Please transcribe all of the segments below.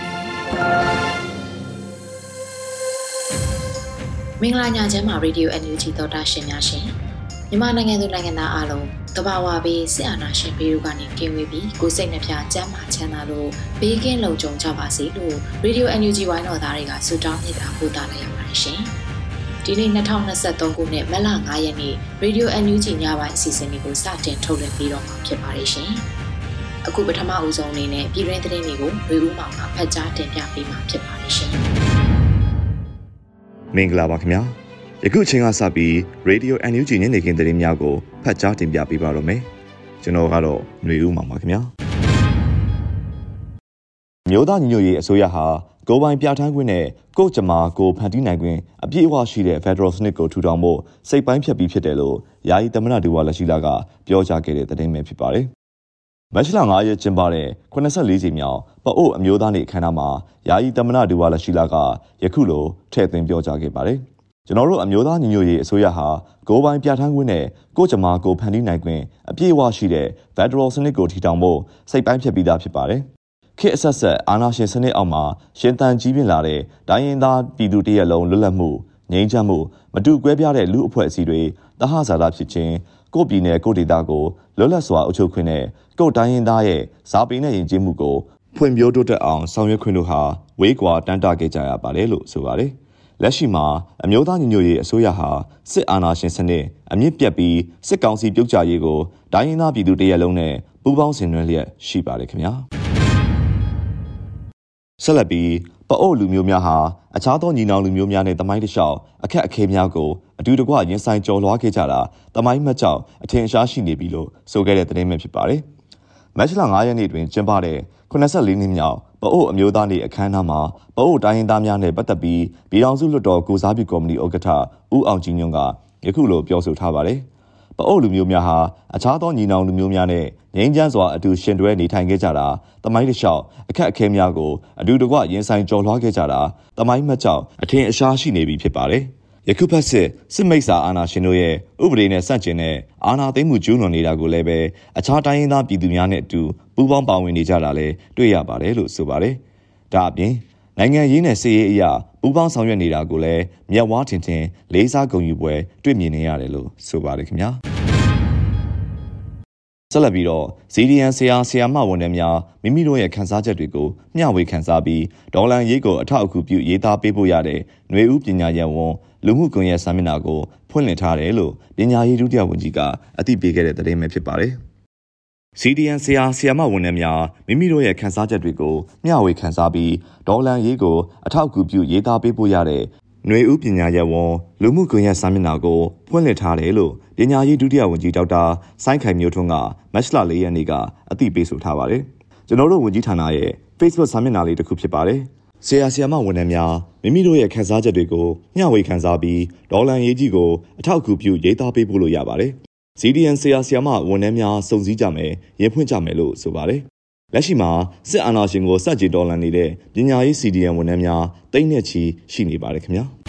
ပြီ မင်္ဂလာညချမ်းပါရေဒီယို NUG သောတာရှင်များရှင်မြန်မာနိုင်ငံသူနိုင်ငံသားအားလုံးတဘာဝပေးစစ်အာဏာရှင်ပြည်တို့ကနေကင်းဝေးပြီးကိုစိတ်နှပြကျမ်းမာချမ်းသာလို့ဘေးကင်းလုံခြုံကြပါစေလို့ရေဒီယို NUG ဝိုင်းတော်သားတွေကဆုတောင်းမြတ်တာပို့တာလိုက်ရပါတယ်ရှင်ဒီနေ့2023ခုနှစ်မတ်လ9ရက်နေ့ရေဒီယို NUG ညပိုင်းအစီအစဉ်လေးကိုစတင်ထုတ်လွှင့်ပြီးတော့မှာဖြစ်ပါတယ်ရှင် အခုပထမအဦးဆုံးအနေနဲ့ပြည်တွင်းသတင်းတွေကိုဝေဦးမောင်ကဖတ်ကြားတင်ပြပေးမှာဖြစ်ပါတယ်ရှင်မင်္ဂလာပါခင်ဗျာယခုချိန်ကစပြီး Radio NUG ညနေခင်းသတင်းများကိုဖတ်ကြားတင်ပြပေးပါတော့မယ်ကျွန်တော်ကတော့ຫນွေဦးမောင်ပါခင်ဗျာမြို့သားညီညွတ်ရေးအစိုးရဟာကိုပိုင်ပြဋ္ဌာန်းခွင့်နဲ့ကို့ကြမာကိုဖန်တီးနိုင်ခွင့်အပြည့်အဝရှိတဲ့ Federal စနစ်ကိုထူထောင်ဖို့စိတ်ပိုင်းဖြတ်ပြီးဖြစ်တယ်လို့ယာယီသမ္မတဒူဝါလက်ရှိလာကပြောကြားခဲ့တဲ့သတင်းပဲဖြစ်ပါတယ် မတ်လ9ရက်ကျင်းပတဲ့84ကြိမ်မြောက်ပအို့အမျိုးသားနေ့အခမ်းအနားမှာယာယီသမ္မတဒူဝါလက်ရှိလာကယခုလိုထည့်သွင်းပြောကြားခဲ့ပါတယ်။ကျွန်တော်တို့အမျိုးသားညီညွတ်ရေးအစိုးရဟာကိုယ်ပိုင်ပြဋ္ဌာန်းခွင့်နဲ့ကိုကြမာကိုဖန်တီးနိုင်ခွင့်အပြည့်အဝရှိတဲ့ Federal စနစ်ကိုထီထောင်ဖို့စိတ်ပိုင်းဖြတ်ပြီးသားဖြစ်ပါတယ်။ခေတ်အဆက်ဆက်အာဏာရှင်စနစ်အောက်မှာရှင်သန်ကြီးပြင်းလာတဲ့ဒိုင်းရင်သားပြည်သူတရက်လုံးလွတ်လပ်မှုငြိမ်းချမ်းမှုမတူကွဲပြားတဲ့လူအဖွဲ့အစည်းတွေတဟဇာတာဖြစ်ခြင်း ကိုပြည်နယ်ကိုဒေသကိုလွတ်လပ်စွာအုပ်ချုပ်ခွင့်နဲ့ကိုတိုင်းရင်းသားရဲ့ဇာပေနဲ့ယဉ်ကျေးမှုကိုဖွံ့ဖြိုးတိုးတက်အောင်ဆောင်ရွက်ခွင့်တို့ဟာဝေးကွာတန်းတခဲ့ကြရပါတယ်လို့ဆိုပါတယ်။လက်ရှိမှာအမျိုးသားညီညွတ်ရေးအစိုးရဟာစစ်အာဏာရှင်စနစ်အမြင့်ပြတ်ပြီးစစ်ကောင်စီပြုတ်ကျရေးကိုဒိုင်းရင်းသားပြည်သူတရက်လုံးနဲ့ပူးပေါင်းဆင်နွှဲလျက်ရှိပါတယ်ခင်ဗျာ။ဆက်လက်ပြီး ပအို့လူမျိုးများဟာအခြားသောညီနောင်လူမျိုးများနဲ့တမိုင်းတစ်လျှောက်အခက်အခဲများကိုအတူတကွရင်ဆိုင်ကြော်လွှားခဲ့ကြတာတမိုင်းမှတ်ကြောင့်အထင်ရှားရှိနေပြီလို့ဆိုခဲ့တဲ့သတင်းပဲဖြစ်ပါတယ်။မတ်လ9ရက်နေ့တွင်ကျင်းပတဲ့84နှစ်မြောက်ပအို့အမျိုးသားနေ့အခမ်းအနားမှာပအို့တိုင်းရင်းသားများနဲ့ပတ်သက်ပြီးပြည်ထောင်စုလွှတ်တော်ကိုစားပြုကော်မတီဥက္ကဋ္ဌဦးအောင်ကြည်ညွန့်ကယခုလိုပြောဆိုထားပါတယ်။ ပအို့လူမျိုးများဟာအခြားသောညီနောင်လူမျိုးများနဲ့ငြိမ်းချမ်းစွာအတူရှင်တွဲနေထိုင်ခဲ့ကြတာတမိုင်းတစ်လျှောက်အခက်အခဲများကိုအတူတကွရင်ဆိုင်ကျော်လွှားခဲ့ကြတာတမိုင်းမှတ်ကြောင့်အထင်အရှားရှိနေပြီဖြစ်ပါတယ်။ယခုဖက်စစ်စစ်မိတ်စာအာဏာရှင်တို့ရဲ့ဥပဒေနဲ့ဆန့်ကျင်တဲ့အာဏာသိမ်းမှုကျူးလွန်နေတာကိုလည်းပဲအခြားတိုင်းရင်းသားပြည်သူများနဲ့အတူပူးပေါင်းပါဝင်နေကြတာလည်းတွေ့ရပါတယ်လို့ဆိုပါတယ်။ဒါအပြင် နိုင်ငံရေးနဲ့စီးရေးအရာပူးပေါင်းဆောင်ရွက်နေတာကိုလည်းမြက်ဝါးထင်ထင်လေးစားဂုဏ်ယူပွဲတွေ့မြင်နေရတယ်လို့ဆိုပါတယ်ခင်ဗျာ။ဆက်လက်ပြီးတော့ CDN ဆရာဆရာမဝန်ထမ်းများမိမိတို့ရဲ့ခန်းစားချက်တွေကိုမျှဝေခန်းစားပြီးဒေါ်လာရေးကိုအထောက်အကူပြုရေးသားပေးဖို့ရတဲ့ຫນွေဦးပညာရပ်ဝန်လူမှုကွန်ရက်စာမျက်နှာကိုဖွင့်လှစ်ထားတယ်လို့ပညာရေးဒုတိယဝန်ကြီးကအသိပေးခဲ့တဲ့သတင်းပဲဖြစ်ပါတယ်။ CDN ဆရာဆရာမဝန်ထမ်းများမိမိတို့ရဲ့ခန်းစားချက်တွေကိုမျှဝေခန်းစားပြီးဒေါ်လာရေးကိုအထောက်အကူပြုရေးသားပေးဖို့ရတဲ့ຫນွေဦးပညာရပ်ဝန်လူမှုကွန်ရက်စာမျက်နှာကိုဖွင့်လှစ်ထားတယ်လို့ပညာရေးဒုတိယဝန်ကြီးဒေါက်တာစိုင်းခိုင်မျိုးထွန်းကမတ်လ၄ရက်နေ့ကအသိပေးဆိုထားပါတယ်။ကျွန်တော်တို့ဝန်ကြီးဌာနရဲ့ Facebook စာမျက်နှာလေးတစ်ခုဖြစ်ပါတယ်။ဆရာဆရာမဝန်ထမ်းများမိမိတို့ရဲ့ခန်းစားချက်တွေကိုမျှဝေခန်းစားပြီးဒေါ်လာရေးကြီးကိုအထောက်အကူပြုရေးသားပေးဖို့လို့ရပါတယ်။ CDN ဆရာဆရာမဝန်ထမ်းများစုံစည်းကြမယ်၊ရင်ဖွင့်ကြမယ်လို့ဆိုပါတယ်။လက်ရှိမှာစစ်အာဏာရှင်ကိုစကြည်တော်လှန်နေတဲ့ပညာရေး CDN ဝန်ထမ်းများတိမ့်နဲ့ချီရှိနေပါတယ်ခင်ဗျာ။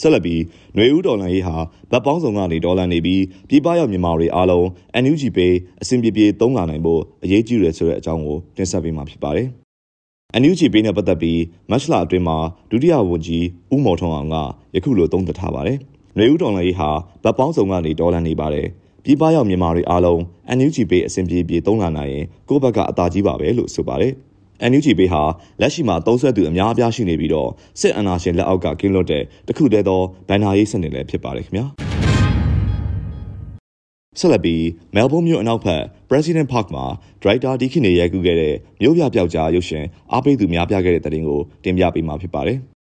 ဆက်လက်ပြီးຫນွေဦးဒေါ်လာရေးဟာဗတ်ပေါင်းစုံကနေဒေါ်လာနေပြီးပြည်ပရောက်မြန်မာတွေအားလုံး NUG Pay အဆင်ပြေပြေသုံးလာနိုင်ဖို့အရေးကြီးတယ်ဆိုတဲ့အကြောင်းကိုတင်ဆက်ပေးမှာဖြစ်ပါတယ်။ NUG Pay နဲ့ပတ်သက်ပြီးမတ်လအတွင်းမှာဒုတိယဝန်ကြီးဦးမော်ထွန်းအောင်ကယခုလိုသုံးသပ်ထားပါတယ်။ ຫນွေဦးဒေါ်လာရေးဟာဗတ်ပေါင်းစုံကနေဒေါ်လာနေပါတယ်။ပြည်ပရောက်မြန်မာတွေအားလုံး NUG Pay အဆင်ပြေပြေသုံးလာနိုင်ရင်ကိုယ့်ဘက်ကအသာကြီးပါပဲလို့ဆိုပါတယ်။ NUG ဘေးဟာလက်ရှိမှာသုံးဆွဲသူအများအပြားရှိနေပြီးတော့စစ်အာဏာရှင်လက်အောက်ကကင်းလွတ်တဲ့တခုတည်းသောဗန်နာရေးစနစ်လည်းဖြစ်ပါတယ်ခင်ဗျာဆက်လက်ပြီးမဲလ်ဘုန်းမြို့အနောက်ဘက် President Park မှာဒရိုက်တာဒီခိနေရိုက်ကူးခဲ့တဲ့မြို့ပြပျောက်ကြားရုပ်ရှင်အားပေးသူများပြခဲ့တဲ့တဲ့တင်ကိုတင်ပြပေးမှာဖြစ်ပါတယ်။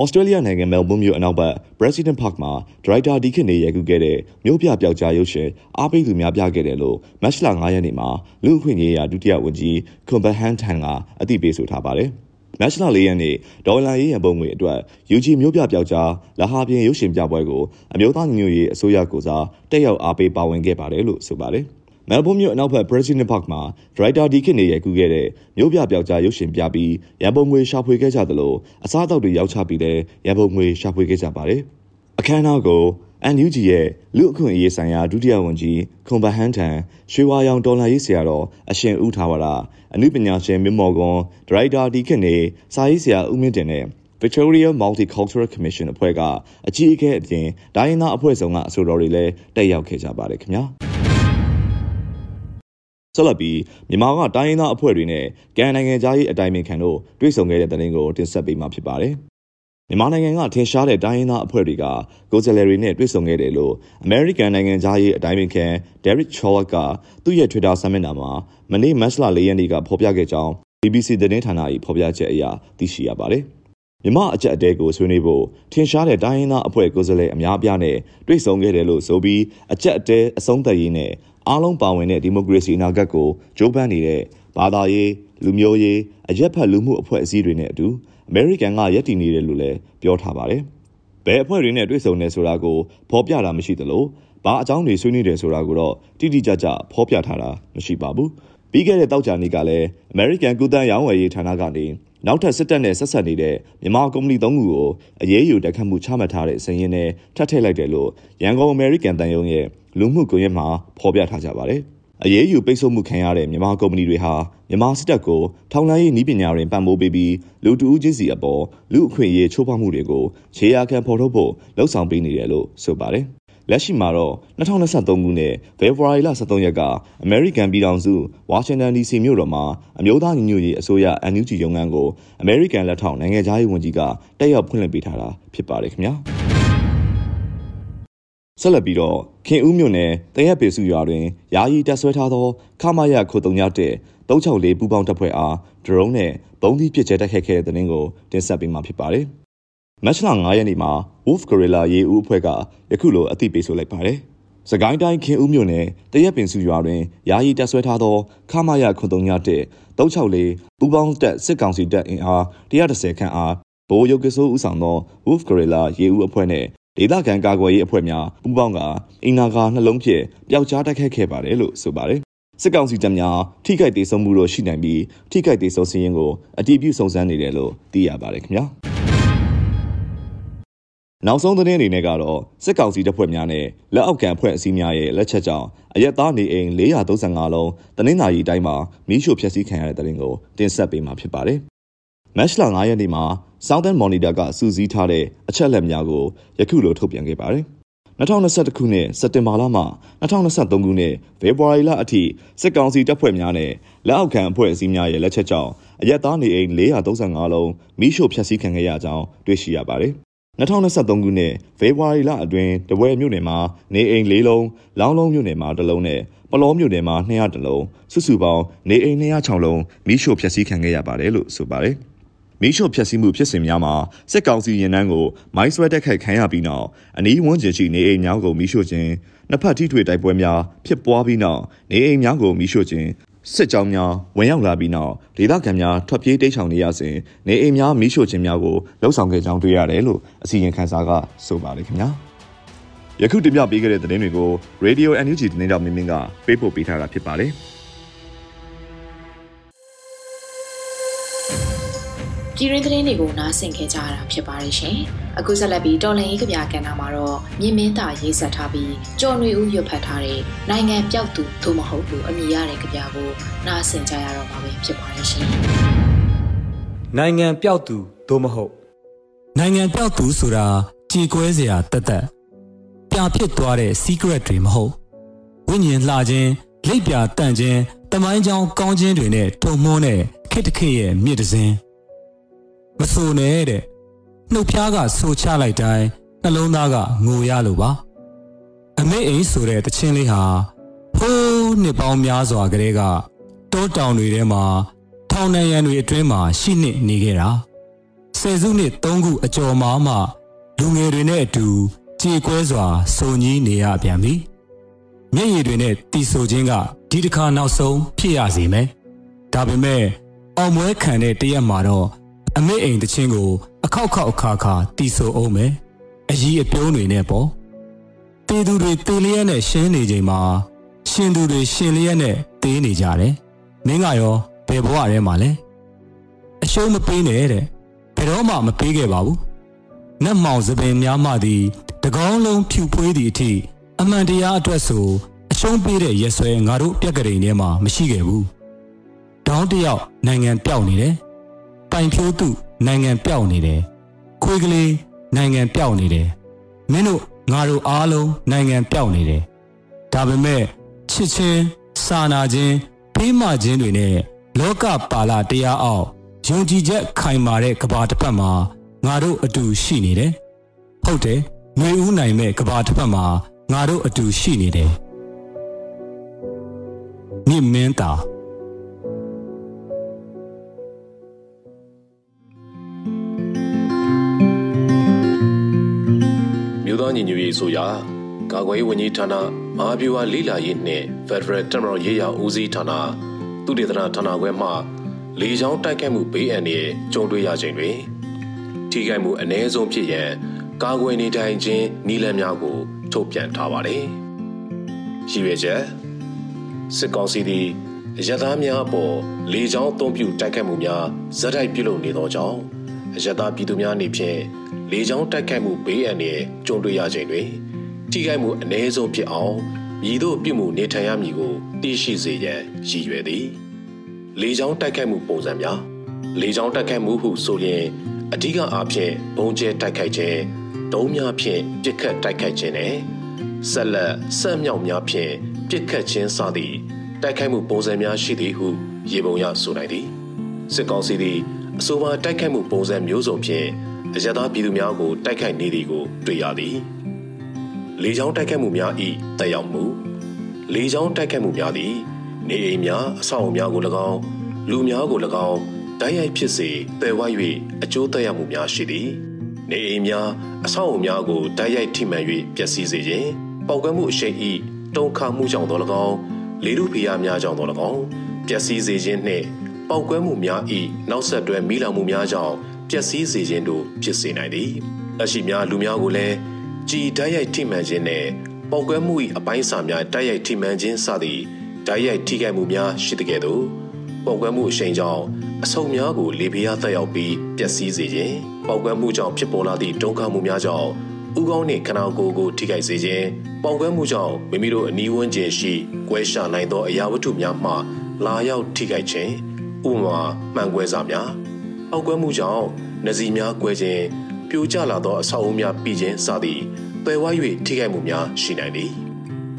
ဩစတြေးလျနိုင်ငံမဲလ်ဘုန်းမြို့အနောက်ဘက် President Park မှာဒရိုက်တာဒီခိနေရိုက်ကူးခဲ့တဲ့မြို့ပြပျောက်ကြားရုပ်ရှင်အားပေးသူများပြခဲ့တယ်လို့မတ်လ9ရက်နေ့မှာလူ့အခွင့်အရေးရာဒုတိယဝန်ကြီးကွန်ဘဟန်ထန်ကအသိပေးဆိုထားပါတယ်။မတ်လ၄ရက်နေ့ဒေါ်လာရေးရန်ပုံငွေအတွက် UG မျိုးပြပျောက်ကြားလဟာပြင်ရုပ်ရှင်ပြပွဲကိုအမျိုးသားညီညွတ်ရေးအစိုးရကိုစားတက်ရောက်အားပေးပါဝင်ခဲ့ပါတယ်လို့ဆိုပါတယ်။ မဲလ်ဘုန်းမြို့အနောက်ဘက် President Park မှာဒရိုက်တာဒီခစ်နေရကူခဲ့တဲ့မြို့ပြပျောက်ကြားရုပ်ရှင်ပြပြီးရန်ပုံငွေရှာဖွေခဲ့ကြသလိုအစားအသောက်တွေရောက်ချပြီးတဲ့ရန်ပုံငွေရှာဖွေခဲ့ကြပါတယ်။အခမ်းအနားကို NUG ရဲ့လူအခွင့်အရေးဆိုင်ရာဒုတိယဝန်ကြီးခွန်ဘဟန်ထံရွှေဝါရောင်တော်လှန်ရေးဆရာတော်အရှင်ဦးထားဝရအနုပညာရှင်မင်းမော်ကွန်ဒရိုက်တာဒီခင်နေစာရေးဆရာဦးမင်းတင်နဲ့ Victoria Multicultural Commission အဖွဲ့ကအကြီးအကဲအပြင်ဒိုင်းနာအဖွဲ့ဆောင်ကအဆိုတော်တွေလည်းတက်ရောက်ခဲ့ကြပါတယ်ခင်ဗျာ ဆက်လက်ပြီးမြန်မာကတိုင်းရင်းသားအဖွဲ့တွေနဲ့ကန်နိုင်ငံသားရေးအတိုင်းအမြခံတို့တွေ့ဆုံခဲ့တဲ့တဲ့တင်ကိုတင်ဆက်ပေးမှာဖြစ်ပါတယ်။မြန်မာနိုင်ငံကထင်ရှားတဲ့တိုင်းရင်းသားအဖွဲ့တွေကကိုယ်စားလှယ်တွေနဲ့တွေ့ဆုံခဲ့တယ်လို့ American နိုင်ငံသားရေးအတိုင်းပင်ခံ Derek Cholak ကသူ့ရဲ့ Twitter စာမျက်နှာမှာမနေ့မတ်လ၄ရက်နေ့ကဖော်ပြခဲ့ကြောင်း BBC သတင်းဌာန၏ဖော်ပြချက်အရသိရှိရပါတယ်။မြမအကြက်အတဲကိုဆွေးနွေးဖို့ထင်ရှားတဲ့တိုင်းရင်းသားအဖွဲ့ကိုယ်စားလှယ်အများအပြားနဲ့တွေ့ဆုံခဲ့တယ်လို့ဆိုပြီးအကြက်အတဲအဆုံးသတ်ရေးနဲ့ အားလုံးပါဝင်တဲ့ဒီမိုကရေစီအနာဂတ်ကိုကြိုးပမ်းနေတဲ့ဘာသာရေးလူမျိုးရေးအရက်ဖက်လူမှုအဖွဲ့အစည်းတွေနဲ့အတူအမေရိကန်ကယက်တည်နေတယ်လို့လည်းပြောထားပါတယ်။ဘယ်အဖွဲ့တွေနဲ့တွေ့ဆုံနေဆိုတာကိုဖော်ပြတာမရှိသလိုဘာအကြောင်းတွေဆွေးနွေးတယ်ဆိုတာကိုတော့တိတိကျကျဖော်ပြထားတာမရှိပါဘူး။ပြီးခဲ့တဲ့တောက်ကြနေ့ကလည်း American ကုသရောင်းဝယ်ရေးဌာနကနေ နောက်ထပ်စစ်တပ်နဲ့ဆက်ဆက်နေတဲ့မြန်မာကုမ္ပဏီသုံးခုကိုအရေးယူတက်ခတ်မှုချမှတ်ထားတဲ့စည်ရင်းနဲ့ထပ်ထည့်လိုက်တယ်လို့ရန်ကုန် American တန်ယုံရဲ့လူမှုကွန်ရက်မှာဖော်ပြထားကြပါတယ်။အရေးယူပိတ်ဆို့မှုခံရတဲ့မြန်မာကုမ္ပဏီတွေဟာမြန်မာစစ်တပ်ကိုထောင်လှမ်းရေးနည်းပညာတွေပံ့ပိုးပေးပြီးလူတူဦးချင်းစီအပေါ်လူအခွင့်အရေးချိုးဖောက်မှုတွေကိုခြေရာခံဖော်ထုတ်ဖို့လှုံ့ဆော်ပေးနေတယ်လို့ဆိုပါတယ်။ လက်ရှိမှာတော့2023ခုနှစ်ဖေဖော်ဝါရီလ23ရက်ကအမေရိကန်ပြည်ထောင်စုဝါရှင်တန် DC မြို့တော်မှာအမျိုးသားညီညွတ်ရေးအစိုးရ NUG ရုံးခန်းကိုအမေရိကန်လက်ထောက်နိုင်ငံသားရေးဝန်ကြီးကတက်ရောက်ဖွင့်လှစ်ပေးထားတာဖြစ်ပါတယ်ခင်ဗျာ။ဆက်လက်ပြီးတော့ခင်ဦးမြို့နယ်တရက်ပေစုရွာတွင်ယာယီတပ်ဆွဲထားသောခမရခုတုံညတဲ့364ပူပေါင်းတပ်ဖွဲ့အားဒရုန်းနဲ့ဘုံသီးပစ်ကျဲတိုက်ခိုက်ခဲ့တဲ့တဲ့င်းကိုတင်ဆက်ပေးမှာဖြစ်ပါတယ်။ မတ်လ9ရက်နေ့မှာ Wolf Gorilla ရေဦးအဖွဲ့ကယခုလိုအသိပေးဆိုလိုက်ပါတယ်။စကိုင်းတိုင်းခင်ဦးမြို့နယ်တရက်ပင်စုရွာတွင်ယာယီတပ်ဆွဲထားသောခမရခုတုံညတဲ့364ပူပေါင်းတပ်စစ်ကောင်စီတပ်အင်အား130ခန့်အားဘိုးရုပ်ကစိုးဦးဆောင်သော Wolf Gorilla ရေဦးအဖွဲ့နဲ့ဒေသခံကာကွယ်ရေးအဖွဲ့များပူးပေါင်းကအင်နာကာနှလုံးဖြင့်ပျောက်ကြားတိုက်ခိုက်ခဲ့ပါတယ်လို့ဆိုပါတယ်။စစ်ကောင်စီတပ်များထိခိုက်ဒေဆုံးမှုတို့ရှိနိုင်ပြီးထိခိုက်ဒေဆုံးစည်းရင်းကိုအတည်ပြုစုံစမ်းနေတယ်လို့သိရပါတယ်ခင်ဗျာ။ နောက်ဆုံးသတင်းအနေနဲ့ကတော့စစ်ကောင်စီတပ်ဖွဲ့များနဲ့လက်အောက်ခံအဖွဲ့အစည်းများရဲ့လက်ချက်ကြောင့်အရက်သားနေအိမ်435လုံးတနင်္လာရီတိုင်းမှာမီးရှို့ဖျက်ဆီးခံရတဲ့တဲ့ရင်ကိုတင်ဆက်ပေးမှာဖြစ်ပါတယ်။မတ်လ9ရက်နေ့မှာ Southern Monitor ကစူးစီးထားတဲ့အချက်လက်များကိုယခုလိုထုတ်ပြန်ခဲ့ပါတယ်။2021ခုနှစ်စက်တင်ဘာလမှ2023ခုနှစ်ဖေဖော်ဝါရီလအထိစစ်ကောင်စီတပ်ဖွဲ့များနဲ့လက်အောက်ခံအဖွဲ့အစည်းများရဲ့လက်ချက်ကြောင့်အရက်သားနေအိမ်435လုံးမိရှို့ဖျက်ဆီးခံခဲ့ရကြောင်းတွေ့ရှိရပါတယ်။ 2023ခုနှစ်ဖေဖော်ဝါရီလအတွင်းတပွဲမြို့နယ်မှာနေအိမ်၄လုံး၊လောင်းလုံးမြို့နယ်မှာတစ်လုံးနဲ့ပလောမြို့နယ်မှာ200လုံးစုစုပေါင်းနေအိမ်206လုံးမိရှို့ဖျက်ဆီးခံခဲ့ရပါတယ်လို့ဆိုပါတယ်။မီးရှို့ဖျက်ဆီးမှုဖြစ်စဉ်များမှာစစ်ကောင်စီရင်နှန်းကိုမိုင်းဆွဲတက်ခိုက်ခံရပြီးနောက်အနီးဝန်းကျင်ရှိနေအိမ်များကိုမီးရှို့ခြင်းနှစ်ဖက်ထိထွေတိုက်ပွဲများဖြစ်ပွားပြီးနောက်နေအိမ်များကိုမီးရှို့ခြင်း စစ်ကြောင်းများဝင်ရောက်လာပြီးနောက်ဒေသခံများထွက်ပြေးတိတ်ဆောင်နေရစဉ်နေအိမ်များမီးရှို့ခြင်းများကိုလှုံ့ဆော်ခဲ့ကြောင်းတွေ့ရတယ်လို့အစီရင်ခံစာကဆိုပါတယ်ခင်ဗျာယခုတင်ပြပေးခဲ့တဲ့သတင်းတွေကို Radio NUG သတင်းကြောင့်မင်းမင်းကပေးပို့ပေးထားတာဖြစ်ပါတယ် ပြည်ရင်းသတင်းတွေကိုနားဆင်ခဲ့ကြရတာဖြစ်ပါတယ်ရှင်။အခုဆက်လက်ပြီးတော်လန်ရေးကဗျာကဏ္ဍမှာတော့မြင်းမင်းသားရေးဆက်ထားပြီးကြော်နွေဦးရွတ်ဖတ်ထားတဲ့နိုင်ငံပြောက်သူသို့မဟုတ်လို့အမည်ရတဲ့ကဗျာကိုနားဆင်ကြရတော့မှာပဲဖြစ်ပါတယ်ရှင်။နိုင်ငံပြောက်သူသို့မဟုတ်နိုင်ငံပြောက်သူဆိုတာကြေကွဲစရာတသက်ပြဖြစ်သွားတဲ့ secret တွေမဟုတ်ဝိညာဉ်လှခြင်းလက်ပြတန့်ခြင်းတမိုင်းကြောင်ကောင်းခြင်းတွေနဲ့ထုံမွန်းတဲ့ခခိတခိရဲ့မြစ်တစင်း မဆိုနဲ့တဲ့နှုတ်ဖျားကဆိုချလိုက်တိုင်းနှလုံးသားကငိုရလို့ပါအမေအိမ်ဆိုတဲ့တခြင်းလေးဟာဟိုးနှစ်ပေါင်းများစွာကလေးကတောတောင်တွေထဲမှာထောင်နှံရံတွေအတွင်းမှာရှိနှင့်နေခဲ့တာဆယ်စုနှစ်သုံးခုအကျော်မှာမှလူငယ်တွေနဲ့အတူကြေကွဲစွာစုံကြီးနေရပြန်ပြီမျက်ရည်တွေနဲ့တီဆိုခြင်းကဒီတစ်ခါနောက်ဆုံးဖြစ်ရစီမယ်ဒါပေမဲ့အောင်မွဲခံတဲ့တရက်မှာတော့ အမေအိမ်တချင်းကို အခောက်ခောက်အခါခါတီဆိုအောင်မယ်အကြီးအပြုံးတွေနဲ့ပေါ့တေသူတွေတေလျက်နဲ့ရှင်းနေချိန်မှာရှင်သူတွေရှင်လျက်နဲ့တေးနေကြတယ်မင်းကရောဘယ်ဘဝထဲမှာလဲအရှုံးမပေးနဲ့တဲ့ဘယ်တော့မှမပေးခဲ့ပါဘူးနတ်မောင်သပင်များမှသည်တကောင်းလုံးဖြူဖွေးသည့်အထိအမှန်တရားအတွက်ဆိုအရှုံးပေးတဲ့ရက်ဆွဲငါတို့ပြက်ကလေးထဲမှာမရှိခဲ့ဘူး။တောင်းတယောက်နိုင်ငံပြောက်နေတယ်။ ပိုင်ဖြိုးသူနိုင်ငံပြောက်နေတယ်။ခွေးကလေးနိုင်ငံပြောက်နေတယ်။မင်းတို့ငါတို့အားလုံးနိုင်ငံပြောက်နေတယ်။ဒါပေမဲ့ချစ်ချင်းစာနာခြင်းဖေးမခြင်းတွေနဲ့လောကပါလာတရားအောက်ယုံကြည်ချက်ခိုင်မာတဲ့ကဘာတစ်ဖက်မှာငါတို့အတူရှိနေတယ်။ဟုတ်တယ်။မျိုးဦးနိုင်မဲ့ကဘာတစ်ဖက်မှာငါတို့အတူရှိနေတယ်မြင့်မင်းတာ သားညီညွတ်ရေးဆိုရာကာကွယ်ရေးဝန်ကြီးဌာနမဟာဗျူဟာလိလာရေးနှင့် Federal တမတော်ရေးရာဦးစီးဌာနသူတေသနာဌာနခွဲမှလေကြောင်းတိုက်ခိုက်မှုဘေးအန္တရာယ်ကြုံတွေ့ရခြင်းတွင်ထိခိုက်မှုအ ਨੇ ဆုံးဖြစ်ရန်ကာကွယ်နေထိုင်ခြင်းနည်းလမ်းများကိုထုတ်ပြန်ထားပါတယ်။ရည်ရွယ်ချက်စစ်ကောင်စီသည်အရသားများအပေါ်လေကြောင်းအုံပြုတိုက်ခတ်မှုများဇက်တိုက်ပြုလုပ်နေသောကြောင့် အရသားပြည်သူများအနေဖြင့်လေကြောင်းတိုက်ခတ်မှုဘေးအန္တရာယ်ကြုံတွေ့ရခြင်းတွင်ထိခိုက်မှုအ ਨੇ ဆုံးဖြစ်အောင်မြည်တို့ပြုမှုနေထိုင်ရမည်ကိုသိရှိစေရန်ရည်ရွယ်သည်လေကြောင်းတိုက်ခတ်မှုပုံစံများလေကြောင်းတိုက်ခတ်မှုဟုဆိုရင်အဓိကအားဖြင့်ဘုံကျဲတိုက်ခိုက်ခြင်းဒုံးများဖြင့်ပြစ်ခတ်တိုက်ခိုက်ခြင်းနဲ့ဆက်လက်ဆက်မြောက်များဖြင့်ပြစ်ခတ်ခြင်းစသည့်တိုက်ခိုက်မှုပုံစံများရှိသည်ဟု ရေပုံရဆိုနိုင်သည်စစ်ကောင်စီသည် အဆိုပါတိုက်ခိုက်မှုပုံစံမျိုးစုံဖြင့်အရသာပြည်သူများကိုတိုက်ခိုက်နေသည်ကိုတွေ့ရသည်လေကြောင်းတိုက်ခိုက်မှုများ၏တက်ရောက်မှုလေကြောင်းတိုက်ခိုက်မှုများသည်နေအိမ်များအဆောက်အဦများကို၎င်းလူများကို၎င်းတိုက်ရိုက်ဖြစ်စေပယ်ဝ၍အကျိုးသက်ရောက်မှုများရှိသည်နေအိမ်များအဆောက်အဦများကိုတိုက်ရိုက်ထိမှန်၍ပျက်စီးစေခြင်းပေါက်ကွဲမှုအရှိန်ဤတုံခါမှုကြောင့်တော်၎င်းလေထုဖိအားများကြောင့်တော်၎င်းပျက်စီးစေခြင်းနှင့် ပေါက်ကွဲမှုများဤနောက်ဆက်တွဲမိလောင်မှုများကြောင့်ပျက်စီးစေခြင်းတို့ဖြစ်စေနိုင်သည်အရှိများလူများကိုလည်းကြည်တိုက်ရိုက်ထိမှန်ခြင်းနှင့်ပေါက်ကွဲမှု၏အပိုင်းအစများတိုက်ရိုက်ထိမှန်ခြင်းစသည့်တိုက်ရိုက်ထိခိုက်မှုများရှိတဲ့ကဲ့သို့ပေါက်ကွဲမှုအရှိန်ကြောင့်အဆုံများကိုလေပြားသက်ရောက်ပြီးပျက်စီးစေခြင်းပေါက်ကွဲမှုကြောင့်ဖြစ်ပေါ်လာသည့်ဒုက္ခမှုများကြောင့်ဥကောင်းနှင့်ခနာကိုယ်ကိုထိခိုက်စေခြင်းပေါက်ကွဲမှုကြောင့်မိမိတို့အနီးဝန်းကျင်ရှိကွဲရှာနိုင်သောအရာဝတ္ထုများမှလာရောက်ထိခိုက်ခြင်း ဥပမာမှန်ကွဲစာများပေါက်ကွဲမှုကြောင့်နစီများကွဲခြင်းပြိုကျလာသောအဆောက်အဦများပြီးခြင်းစသည်ပယ်ဝ၍ထိခိုက်မှုများရှိနိုင်သည်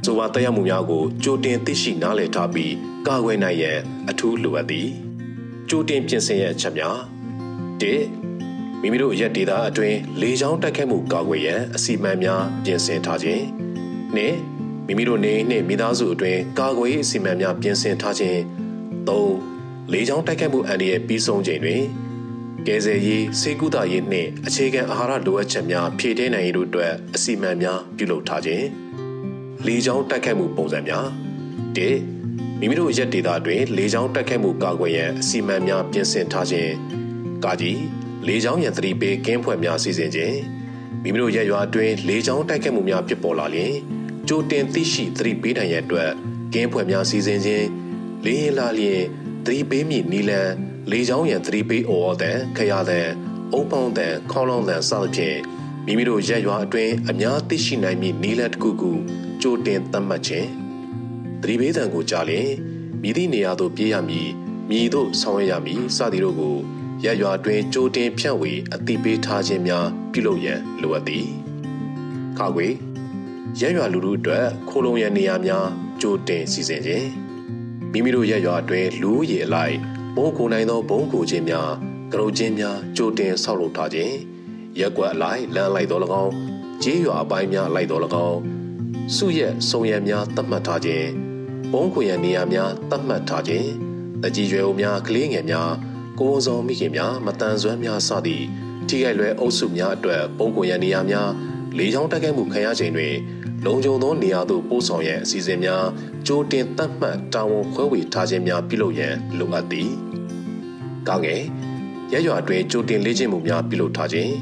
ဆိုပါတရားမှုများကိုကြိုတင်သိရှိနားလည်ထားပြီးကာကွယ်နိုင်ရန်အထူးလိုအပ်သည်ကြိုတင်ပြင်ဆင်ရအချက်များ၁မိမိတို့ရက်ဒေတာအတွင်းလေကြောင်းတိုက်ခိုက်မှုကာကွယ်ရန်အစီအမံများပြင်ဆင်ထားခြင်း၂မိမိတို့နေနှင့်မိသားစုအတွင်းကာကွယ်ရေးအစီအမံများပြင်ဆင်ထားခြင်း၃ လေကြောင်းတိုက်ခိုက်မှုအန္တရာယ်ပြီးဆုံးချိန်တွင်ကယ်ဆယ်ရေးစေကူတာရေးနှင့်အခြေခံအာဟာရလိုအပ်ချက်များဖြည့်တင်းနိုင်ရေးတို့အတွက်အစီအမံများပြုလုပ်ထားခြင်းလေကြောင်းတိုက်ခိုက်မှုပုံစံများ၁မိမိတို့ရက်ဒေတာတွင်လေကြောင်းတိုက်ခိုက်မှုကာကွယ်ရန်အစီအမံများပြင်ဆင်ထားခြင်းကာကြီးလေကြောင်းရန်သတိပေးကင်းဖွဲ့များစီစဉ်ခြင်းမိမိတို့ရက်ရွာတွင်လေကြောင်းတိုက်ခိုက်မှုများဖြစ်ပေါ်လာလျင်ကြိုတင်သိရှိသတိပေးနိုင်ရန်အတွက်ကင်းဖွဲ့များစီစဉ်ခြင်းလေရင်လာလျင် သတိပေးမည်နီလန်လေကြောင်းရန်သတိပေးအော်တဲ့ခရတဲ့အုပ်ပေါင်းတဲ့ခေါင်းလောင်းတဲ့စသဖြင့်မိမိတို့ရက်ရွာအတွင်းအများသိရှိနိုင်မည့်နီလန်တစ်ခုခုကြိုတင်သတ်မှတ်ခြင်းသတိပေးတံကိုကြားလျင်မြည်သည့်နေရာသို့ပြေးရမည်မြည်သို့ဆောင်ရွက်ရမည်စသည်တို့ကိုရရွာတွင်ကြိုတင်ဖြန့်ဝေအသိပေးထားခြင်းများပြုလုပ်ရန်လိုအပ်သည်ခါခွေရရွာလူလူအတွက်ခိုးလုံရန်နေရာများကြိုတင်စီစဉ်ခြင်း မိမိတို့ရရွာတွင်လူရည်အလိုက်ဘုံကိုနိုင်သောဘုံကိုခြင်းများကရုချင်းများကြိုတင်ဆောက်လုပ်ထားခြင်းရက်ွက်အလိုက်လမ်းလိုက်တော်၎င်းကြေးရွာအပိုင်းများလိုက်တော်၎င်းစုရက်စုံရံများတတ်မှတ်ထားခြင်းဘုံခွေရနေရာများတတ်မှတ်ထားခြင်းတကြီးရွယ်အိုများကလေးငယ်များကိုယ်ဆောင်မိခင်များမတန်ဆွမ်းများစသည့်ထိခိုက်လွယ်အုပ်စုများအတွက်ပုံကွန်ရန်နေရာများလေကြောင်းတိုက်ခိုက်မှုခံရချိန်တွင် လုံခြုံသောနေရာသို့ပို့ဆောင်ရန်အစီအစဉ်များ ကြိုတင်သတ်မှတ်တာဝန်ခွဲဝေထားခြင်းများပြုလုပ်ရန်လိုအပ်သည်။ကောင်းကဲ့ရရွာအတွင်းကြိုတင်လေ့ကျင့်မှုများပြုလုပ်ထားခြင်း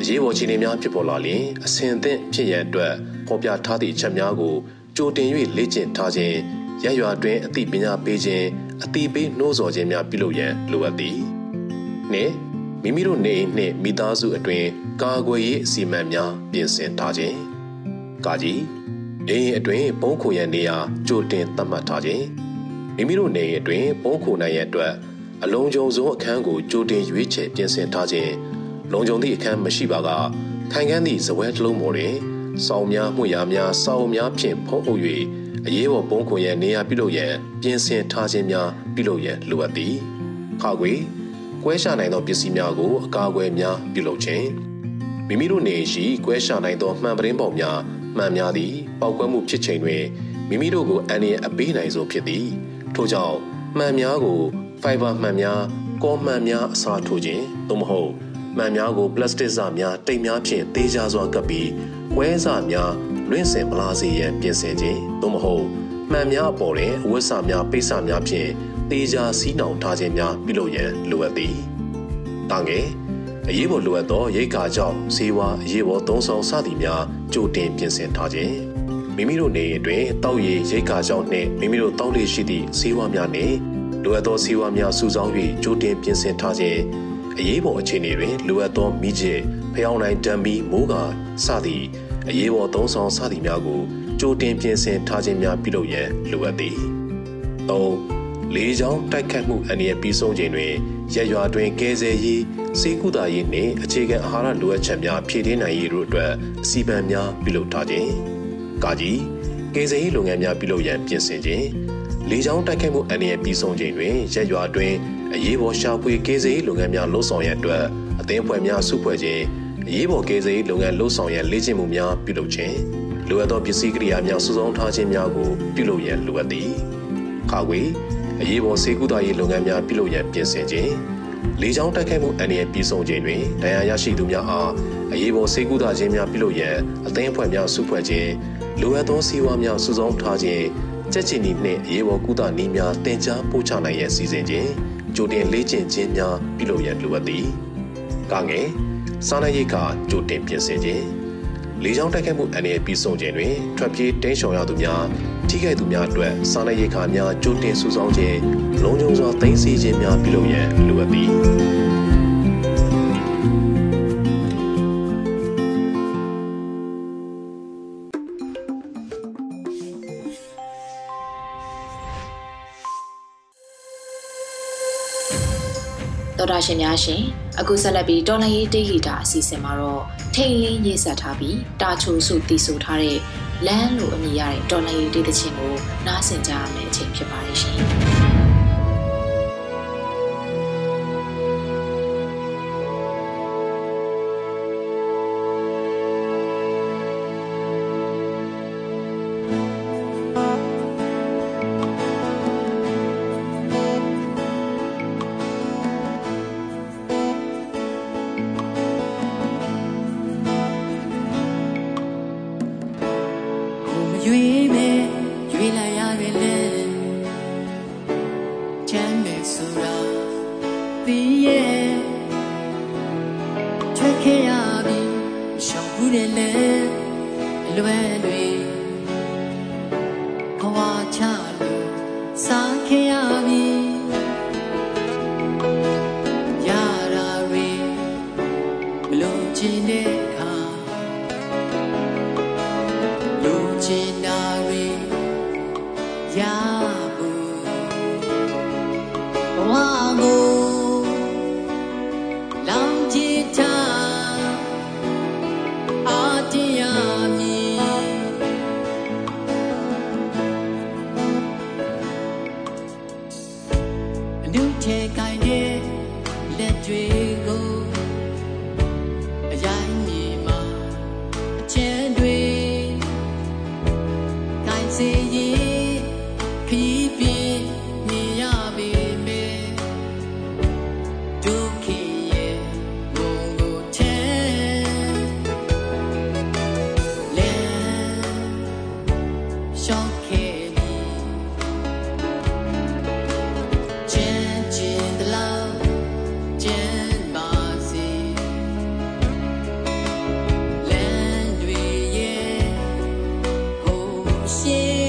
အရေးပေါ်ခြေနေများဖြစ်ပေါ်လာလျှင်အဆင်သင့်ဖြစ်ရန်အတွက်ဖော်ပြထားသည့်အချက်များကိုကြိုတင်၍လေ့ကျင့်ထားခြင်းရရွာအတွင်းအသိပညာပေးခြင်းအသိပေးနှိုးဆော်ခြင်းများပြုလုပ်ရန်လိုအပ်သည်။နှင့်မိမိတို့နေအိမ်နှင့်မိသားစုအတွင်းကာကွယ်ရေးအစီအမံများပြင်ဆင်ထားခြင်း။ကာကြီး နေအိမ်အတွင်းပုံးခိုရန်နေရာကြိုတင်သတ်မှတ်ထားခြင်းမိမိတို့နေအိမ်အတွင်းပုံးခိုနိုင်ရန်အတွက်အလုံးစုံဆုံးအခန်းကိုကြိုတင်ရွေးချယ်ပြင်ဆင်ထားခြင်းလုံခြုံသည့်အခန်းမရှိပါကခိုင်ခန်းသည့်ဇပွဲတစ်လုံးပေါ်တွင်စောင်းများမှုရာများစောင်းများဖြင့်ဖုံးအုပ်၍အရေးပေါ်ပုံးခွန်ရန်နေရာပြုလုပ်ရန်ပြင်ဆင်ထားခြင်းများပြုလုပ်ရန်လိုအပ်သည်ခါခွေကွဲရှာနိုင်သောပစ္စည်းများကိုအကာအကွယ်များပြုလုပ်ခြင်းမိမိတို့နေရှိကွဲရှာနိုင်သောမှန်ပရင်းပေါများ မှန်များသည်ပောက်ကွဲမှုဖြစ်ချိန်တွင်မိမိတို့ကိုအန္တရာယ်အပေးနိုင်ဆုံးဖြစ်သည်ထို့ကြောင့်မှန်များကိုဖိုင်ဘာမှန်များကောမှန်များအစားထိုးခြင်းသို့မဟုတ်မှန်များကိုပလတ်စတစ်စများတိမ်များဖြင့်သေးကြစွာကပ်ပြီးကွဲစများလွင့်စင်ပလာစီရန်ပြင်ဆင်ခြင်းသို့မဟုတ်မှန်များအပေါ်တွင်အဝတ်စများပိတ်စများဖြင့်သေးကြစီးနှောင်ထားခြင်းများပြုလုပ်ရန်လိုအပ်သည်။တငယ် အရေးပေါ်လိုအပ်သောရိတ်ခါကြောင့်ဈေးဝါအရေးပေါ်သုံးဆောင်စသည်များကြိုတင်ပြင်ဆင်ထားခြင်းမိမိတို့နေအတွင်းတောက်ရည်ရိတ်ခါကြောင့်နှင့်မိမိတို့တောက်လေရှိသည့်ဈေးဝါများနှင့်လိုအပ်သောဈေးဝါများစုဆောင်း၍ကြိုတင်ပြင်ဆင်ထားခြင်းအရေးပေါ်အခြေအနေတွင်လိုအပ်သောမိကျစ်ဖျောင်းနိုင်တံမီမိုးကာစသည့်အရေးပေါ်သုံးဆောင်စသည်များကိုကြိုတင်ပြင်ဆင်ထားခြင်းများပြုလုပ်ရန်လိုအပ်သည်။၃ လေးချောင်းတိုက်ခတ်မှုအန္တရာယ်ပြီးဆုံးချိန်တွင်ရရွာတွင်ကဲဆယ်ရေးစေကုသာရေးနှင့်အခြေခံအာဟာရလိုအပ်ချက်များဖြည့်တင်းနိုင်ရေးတို့အတွက်အစီအမံများပြုလုပ်ထားခြင်း။ကာကြီးကဲဆယ်ရေးလုပ်ငန်းများပြုလုပ်ရန်ပြင်ဆင်ခြင်းလေးချောင်းတိုက်ခတ်မှုအန္တရာယ်ပြီးဆုံးချိန်တွင်ရရွာတွင်အရေးပေါ်ရှာဖွေကဲဆယ်ရေးလုပ်ငန်းများလှုပ်ဆောင်ရန်အတွက်အသင်းဖွဲ့များစုဖွဲ့ခြင်းအရေးပေါ်ကယ်ဆယ်ရေးလုပ်ငန်းလှုပ်ဆောင်ရန်လေ့ကျင့်မှုများပြုလုပ်ခြင်းလိုအပ်သောပစ္စည်းကိရိယာများစုဆောင်းထားခြင်းများကိုပြုလုပ်ရန်လိုအပ်သည်။ခါခွေ အရေးပေါ်စေကူတာရေးလုပ်ငန်းများပြုလုပ်ရန်ပြင်ဆင်ခြင်းလေကြောင်းတိုက်ခိုက်မှုအန္တရာယ်ပြည်ဆုံးခြင်းတွင်ဒဏ်ရာရရှိသူများအားအရေးပေါ်စေကူတာခြင်းများပြုလုပ်ရန်အသင်းအဖွဲ့များစုဖွဲ့ခြင်းလိုအပ်သောစီးပွားများစုဆောင်းထားခြင်းကြက်ချင်ဤနှင့်အရေးပေါ်ကုသနည်းများတင် जा ပို့ချနိုင်ရန်စီစဉ်ခြင်းကြိုတင်လေ့ကျင့်ခြင်းများပြုလုပ်ရန်လိုအပ်သည်။ကာငယ်စားနပ်ရိက္ခာကြိုတင်ပြင်ဆင်ခြင်း လေကြောင်းတိုက်ခိုက်မှုအန္တရာယ်ပြီးဆုံးခြင်းတွင်ထွက်ပြေးတင်းရှောင်ရသူများထိခိုက်သူများအတွက်စားနပ်ရိက္ခာများကြိုတင်စုဆောင်းခြင်းလုံခြုံစွာသိမ်းဆည်းခြင်းများပြုလုပ်ရန်လိုအပ်သည်တော်တာရှင်များရှင် အခုဆက်လက်ပြီးတော်လိုင်းရေးတေးဂီတာအစီအစဉ်မှာတော့ထိန်လင်းရေးဆက်ထားပြီးတာချိုစုတည်ဆိုထားတဲ့လမ်းလိုအမည်ရတဲ့တော်လိုင်းရေးတေးသချင်းကိုနားဆင်ကြရမယ့်အချိန်ဖြစ်ပါတယ်ရှင် 心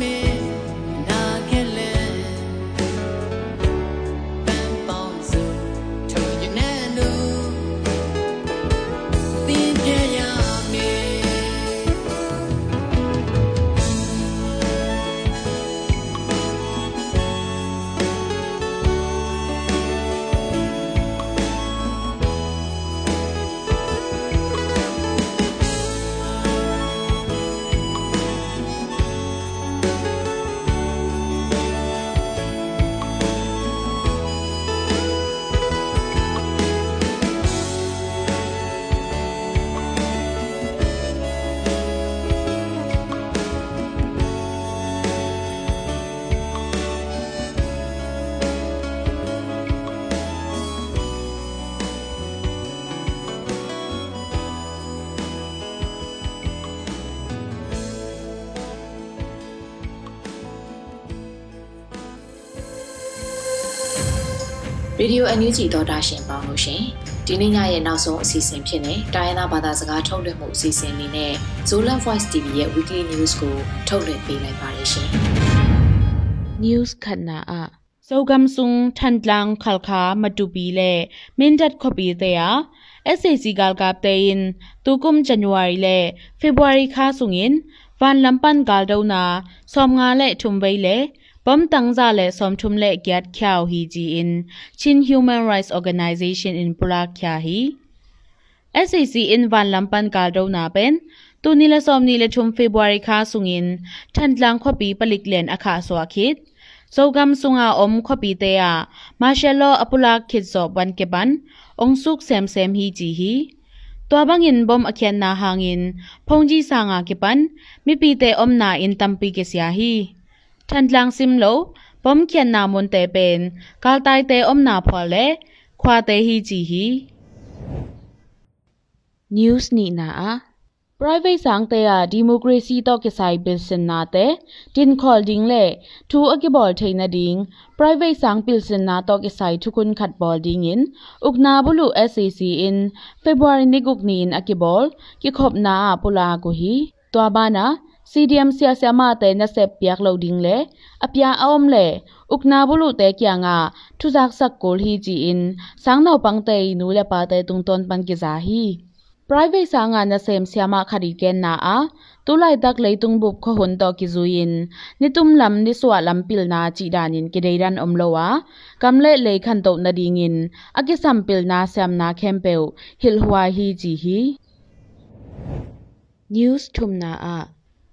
me. ရေဒီယိုအန်ယူဂျီသောတာရှင်ပေါင်းလို့ရှင်ဒီနေ့ညရဲ့နောက်ဆုံးအစီအစဉ်ဖြစ်တဲ့တိုင်းရင်းသားဘာသာစကားထုတ်လွှင့်မှုအစီအစဉ်လေးနဲ့ Zolan Voice TV ရဲ့ Weekly News ကိုထုတ်လွှင့်ပေးလိုက်ပါတယ်ရှင် News ခဏအစောကမ်ဆုံထန်တလန်ခလခာမတူပီလေမင်းဒတ်ခပီတဲ့ယာ SAC ကလကပ်တဲ့င်တူကုမ်ဇန်နဝါရီလေဖေဗူအရီခါဆုံင်ဝန်လမ်ပန်ကလဒေါနာစောမငါလေထုံဘိလေ งาและทุมไว้เลปอมตังซาและสอมทุมและเกียดข่าวฮีจีอินชิน Human Rights Organization in ปุราคยาฮี SAC in วันลำปันกาลดาวนาเป็นตูนิละสอมนิละทุมเฟบรุรีคาสุงินทันลังขปีปลิกเลนอาคาสวาคิดโซกัมสุงาอมขปีเตยมาเชลโลอปุลาคิดสอบวันเกบันองสุกเซมเซมฮีจีฮีตัวบางอินบอมอเคียนนาหางินพงจีสางากิปันมิปีเตอมนาอินตัมปีเกสยาฮี ทันลังซิมโลบอมเคียนนามนเตเป็นกาลไตเตอมนาพอเลควาเตฮีจีฮี news ni na a private sang te a democracy to ke sai bil sin na te tin khol ding le thu akibol theina ding private sang pil sin na to ke sai thukun khat bol ding in ukna bulu sac in february ni guk ni in akibol ki khop na pula ko hi twa bana CDM ဆရာဆရာမတဲ့နဆက်ပြက်လို့ဒင်းလေအပြာအောင်လေဥကနာဘလူတဲ့ကျငါထူဇက်ဆက်ကိုလ်ဟီဂျီအင်ဆောင်နောက်ပန်းတဲ့နူလေပါတဲ့တုံတွန်ပန်ကိဇာဟီ private sanga na sem siama khari ken na a tulai dak leitung bup kho hun to ki zuin nitum lam ni swa lam pil na chi danin ki deiran omlowa kamle le khan to na dingin aki sam pil na sam na khempeu hil hwa hi ji hi news thumna a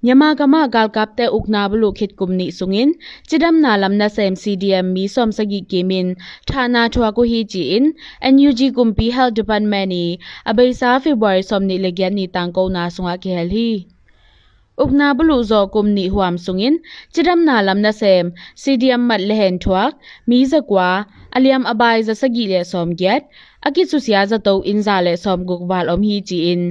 မြန်မာကမဂါလ်ကပ်တဲ့ဥကနာဘလုခိဒကုမနိဆုငင်ချီဒမ်နာလမ်နာဆမ်စီဒီအမ်မီဆ ோம் စဂီကီမင်ဌာနာထွာကိုဟီဂျီအင်အန်ယူဂျီကွမ်ပီဟဲလ်ဒီပန်မနီအဘိစာဖေဘဝါရီဆ ோம் နိလေဂန်နီတန်ကောနာဆုငါကဲလီဥကနာဘလုဇောကုမနိဟွမ်ဆုငင်ချီဒမ်နာလမ်နာဆမ်စီဒီအမ်မတ်လဟန်ထွာမီဇကွာအလျမ်အဘိုင်ဇစဂီလေဆ ோம் ဂက် akichu sia za to inza le som gukbal om hi chi in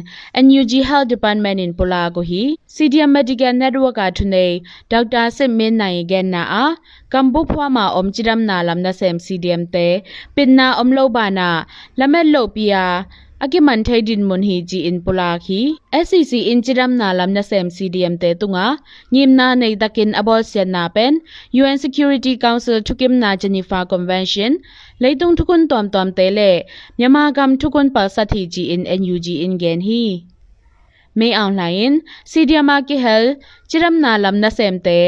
NUG Health Department in Pola ko hi CDM Medical Network a thune Dr. Sit Min Nai gen na a kambu phwa ma om chiram na lam na sem CDM te pinna om lo ba na lamet lo pia အကိမန်ထိုင်ဒင်မွန်ဟီဂျီအင်ပူလာခီ SCC အင်ချရမ်နာလမ်နဆမ် CDM တေတုငါညင်နာနေဒကင်အဘောဆန်နာပန် UN Security Council ထုကိ မေအောင်လှိုင်စီဒီယမာကိဟဲလ်ချရမ်နာလမ်နဆမ်တေ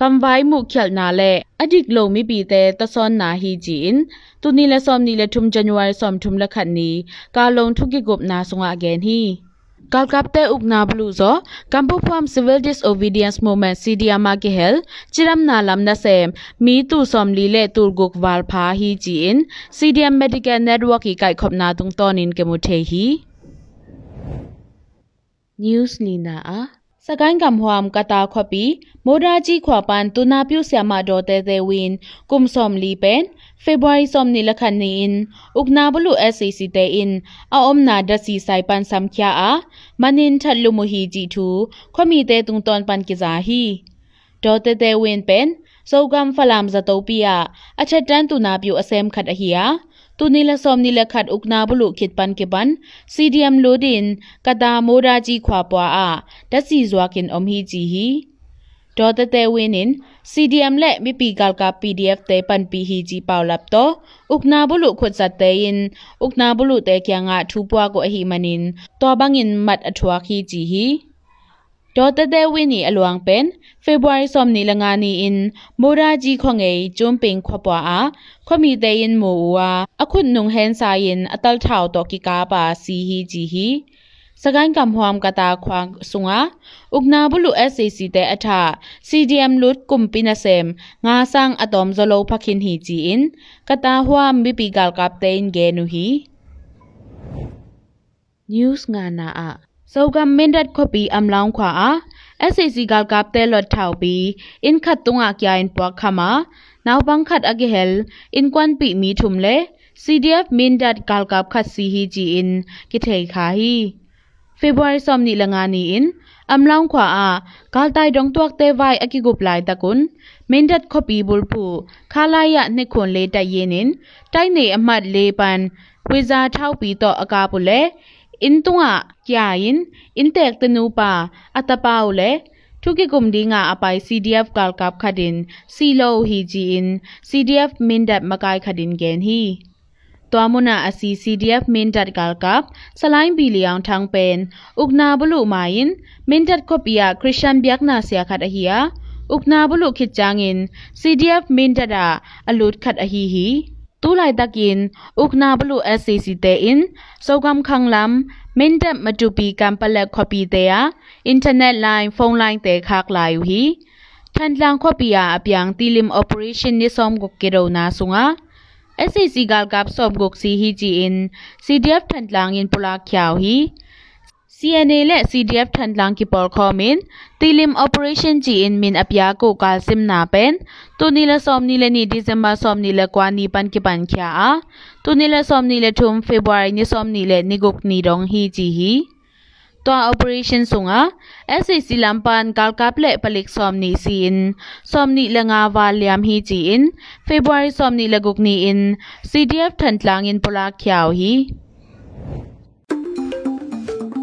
ကမ်ဝိုင်မှုချလနာလေအဒိကလိုမီပီတေတဆွန်နာဟီဂျင်တူနီလဆ ோம் နီလထုမ်ဇန်နဝါရီဆ ோம் ထုမ်လခတ်နီကာလုံထုကိဂုပ်နာဆုငါအဂန်ဟီကာလကပ်တဲဥကနာဘလူဇောကမ်ပူဖမ်စီဗယ်ဒစ်အိုဗီဒီယန့်မိုမန့်စီဒီယာမာကေဟဲလ်ချီရမ်နာလမ်နာဆမ်မီတူဆ ோம் လီလေတူဂုတ်ဝါလ်ဖာဟီဂျီအင်စီဒီယမ်မက်ဒီကယ်နက်ဝါးကီကိုက်ခေါပနာတုံတောနင်ကေမူထေဟီ news lina a sakain kam huam kata khopi modaji khwa pan tuna pyu syama do te te win kum som li pen february som ni lakhan ni in ukna bulu sec te in a om na da si sai pan sam kya a manin that lu mu hi ji thu khomi te tung ton pan ki za hi do te te win pen စောကံဖလမ်ဇတောပိယအချက်တန်းတူနာပြုအစဲမ်ခတ်အဟီယာ tunila somnila khat ukna bulu khitpan ke ban cdm lodin kada mora ji khwa pwa a tasi zwakin om hi ji hi to te te winin cdm le mi pi kal ka pdf te pan pi hi ji paw lap to ukna bulu khut sat te in ukna bulu te kyanga thu pwa ko a hi manin to bangin mat athwa khi ji hi ဒေါ်တတဲဝင်းနီအလွန်ပန်ဖေဗူရီဆ ோம் နီလငါနီအင်မိုရာဂျီခွန်ငေကျုံပင်ခွပွားအားခွမီတေယင်မူဝါအခုနုံဟန်ဆိုင်င်အတလ်ထောက်တော့ကီကာပါစီဟီဂျီဟီစကိုင်းကံဟွမ်ကတာခွန်ဆုငါဥကနာဘလူ SAC တဲ့အထ CDM လုတ်ကုမ်ပိနဆမ်ငါ sang atom zolo phakhin hi chi in kata hwam bipi gal kap tein ge nu hi news nga na a စောကမင်ဒတ်ခပီအမ်လောင်းခွာအာ SAC ကကပ်တဲလော့ထောက်ပီအင်ခတ်တုံအကျိုင်ပွားခမာနောက်ဘန်းခတ်အဂဟဲလ်အင်ကွမ်ပီမီထုံလေ CDF မင်ဒတ်ကလကပ်ခတ်စီဟီဂျီအင်ကိထေခါဟီဖေဗူရီဆ ோம் နီလငါနီအင်အမ်လောင်းခွာအာဂါလ်တိုင်ဒုံတွက်တဲဝိုင်အကိဂုပလိုက်တကွန်မင်ဒတ်ခပီဘူလ်ဖူခါလာယနှစ်ခွန်လေးတရင်နင်တိုက်နေအမှတ်လေးပန်ဝေဇာထောက်ပြီးတော့အကားပုလေ intunga kyain intek tenupa atapaule thuki kumdinga apai CDF kalkap khadin silo hi ji in CDF mindap makai khadin gen hi twamuna asi CDF mindat kalkap salain biliang thang pen ugna bulu main mindat kopia christian biakna sia khat ahia ugna bulu khitjangin CDF mindada alut khat ahi hi tu lai takin ukna blu scc te in sogam khanglam mendap matupi kampala khopi te ya internet line phone line te khak lai yu hi than lang khopi ya apyang tilim operation ni som gok ke ro na sunga scc gal gap som gok si hi ji in cdf than lang in pula khyau hi CNA และ CDF ทันลังกิปอลคอมินตีลิม Operation จีอินมินอพยากูกาลซิมนาเป็นตุนีละซอมนีละนี่ดิเซมบาซอมนีละกว่านีปันกิปันख्याอาตุนีละซอมนีละทุมเฟบรุรีนี่ซอมนีละนิกุกนีดองฮีจีฮีตัว operation สุงา SCC ลำปันกาลกับเละผลิกซอมนีซีนซอมนีละงาวาลยามฮีจีอินเฟบรุรีซอมนีละกุกนีอิน CDF ทันลังอินปลาข่าวฮี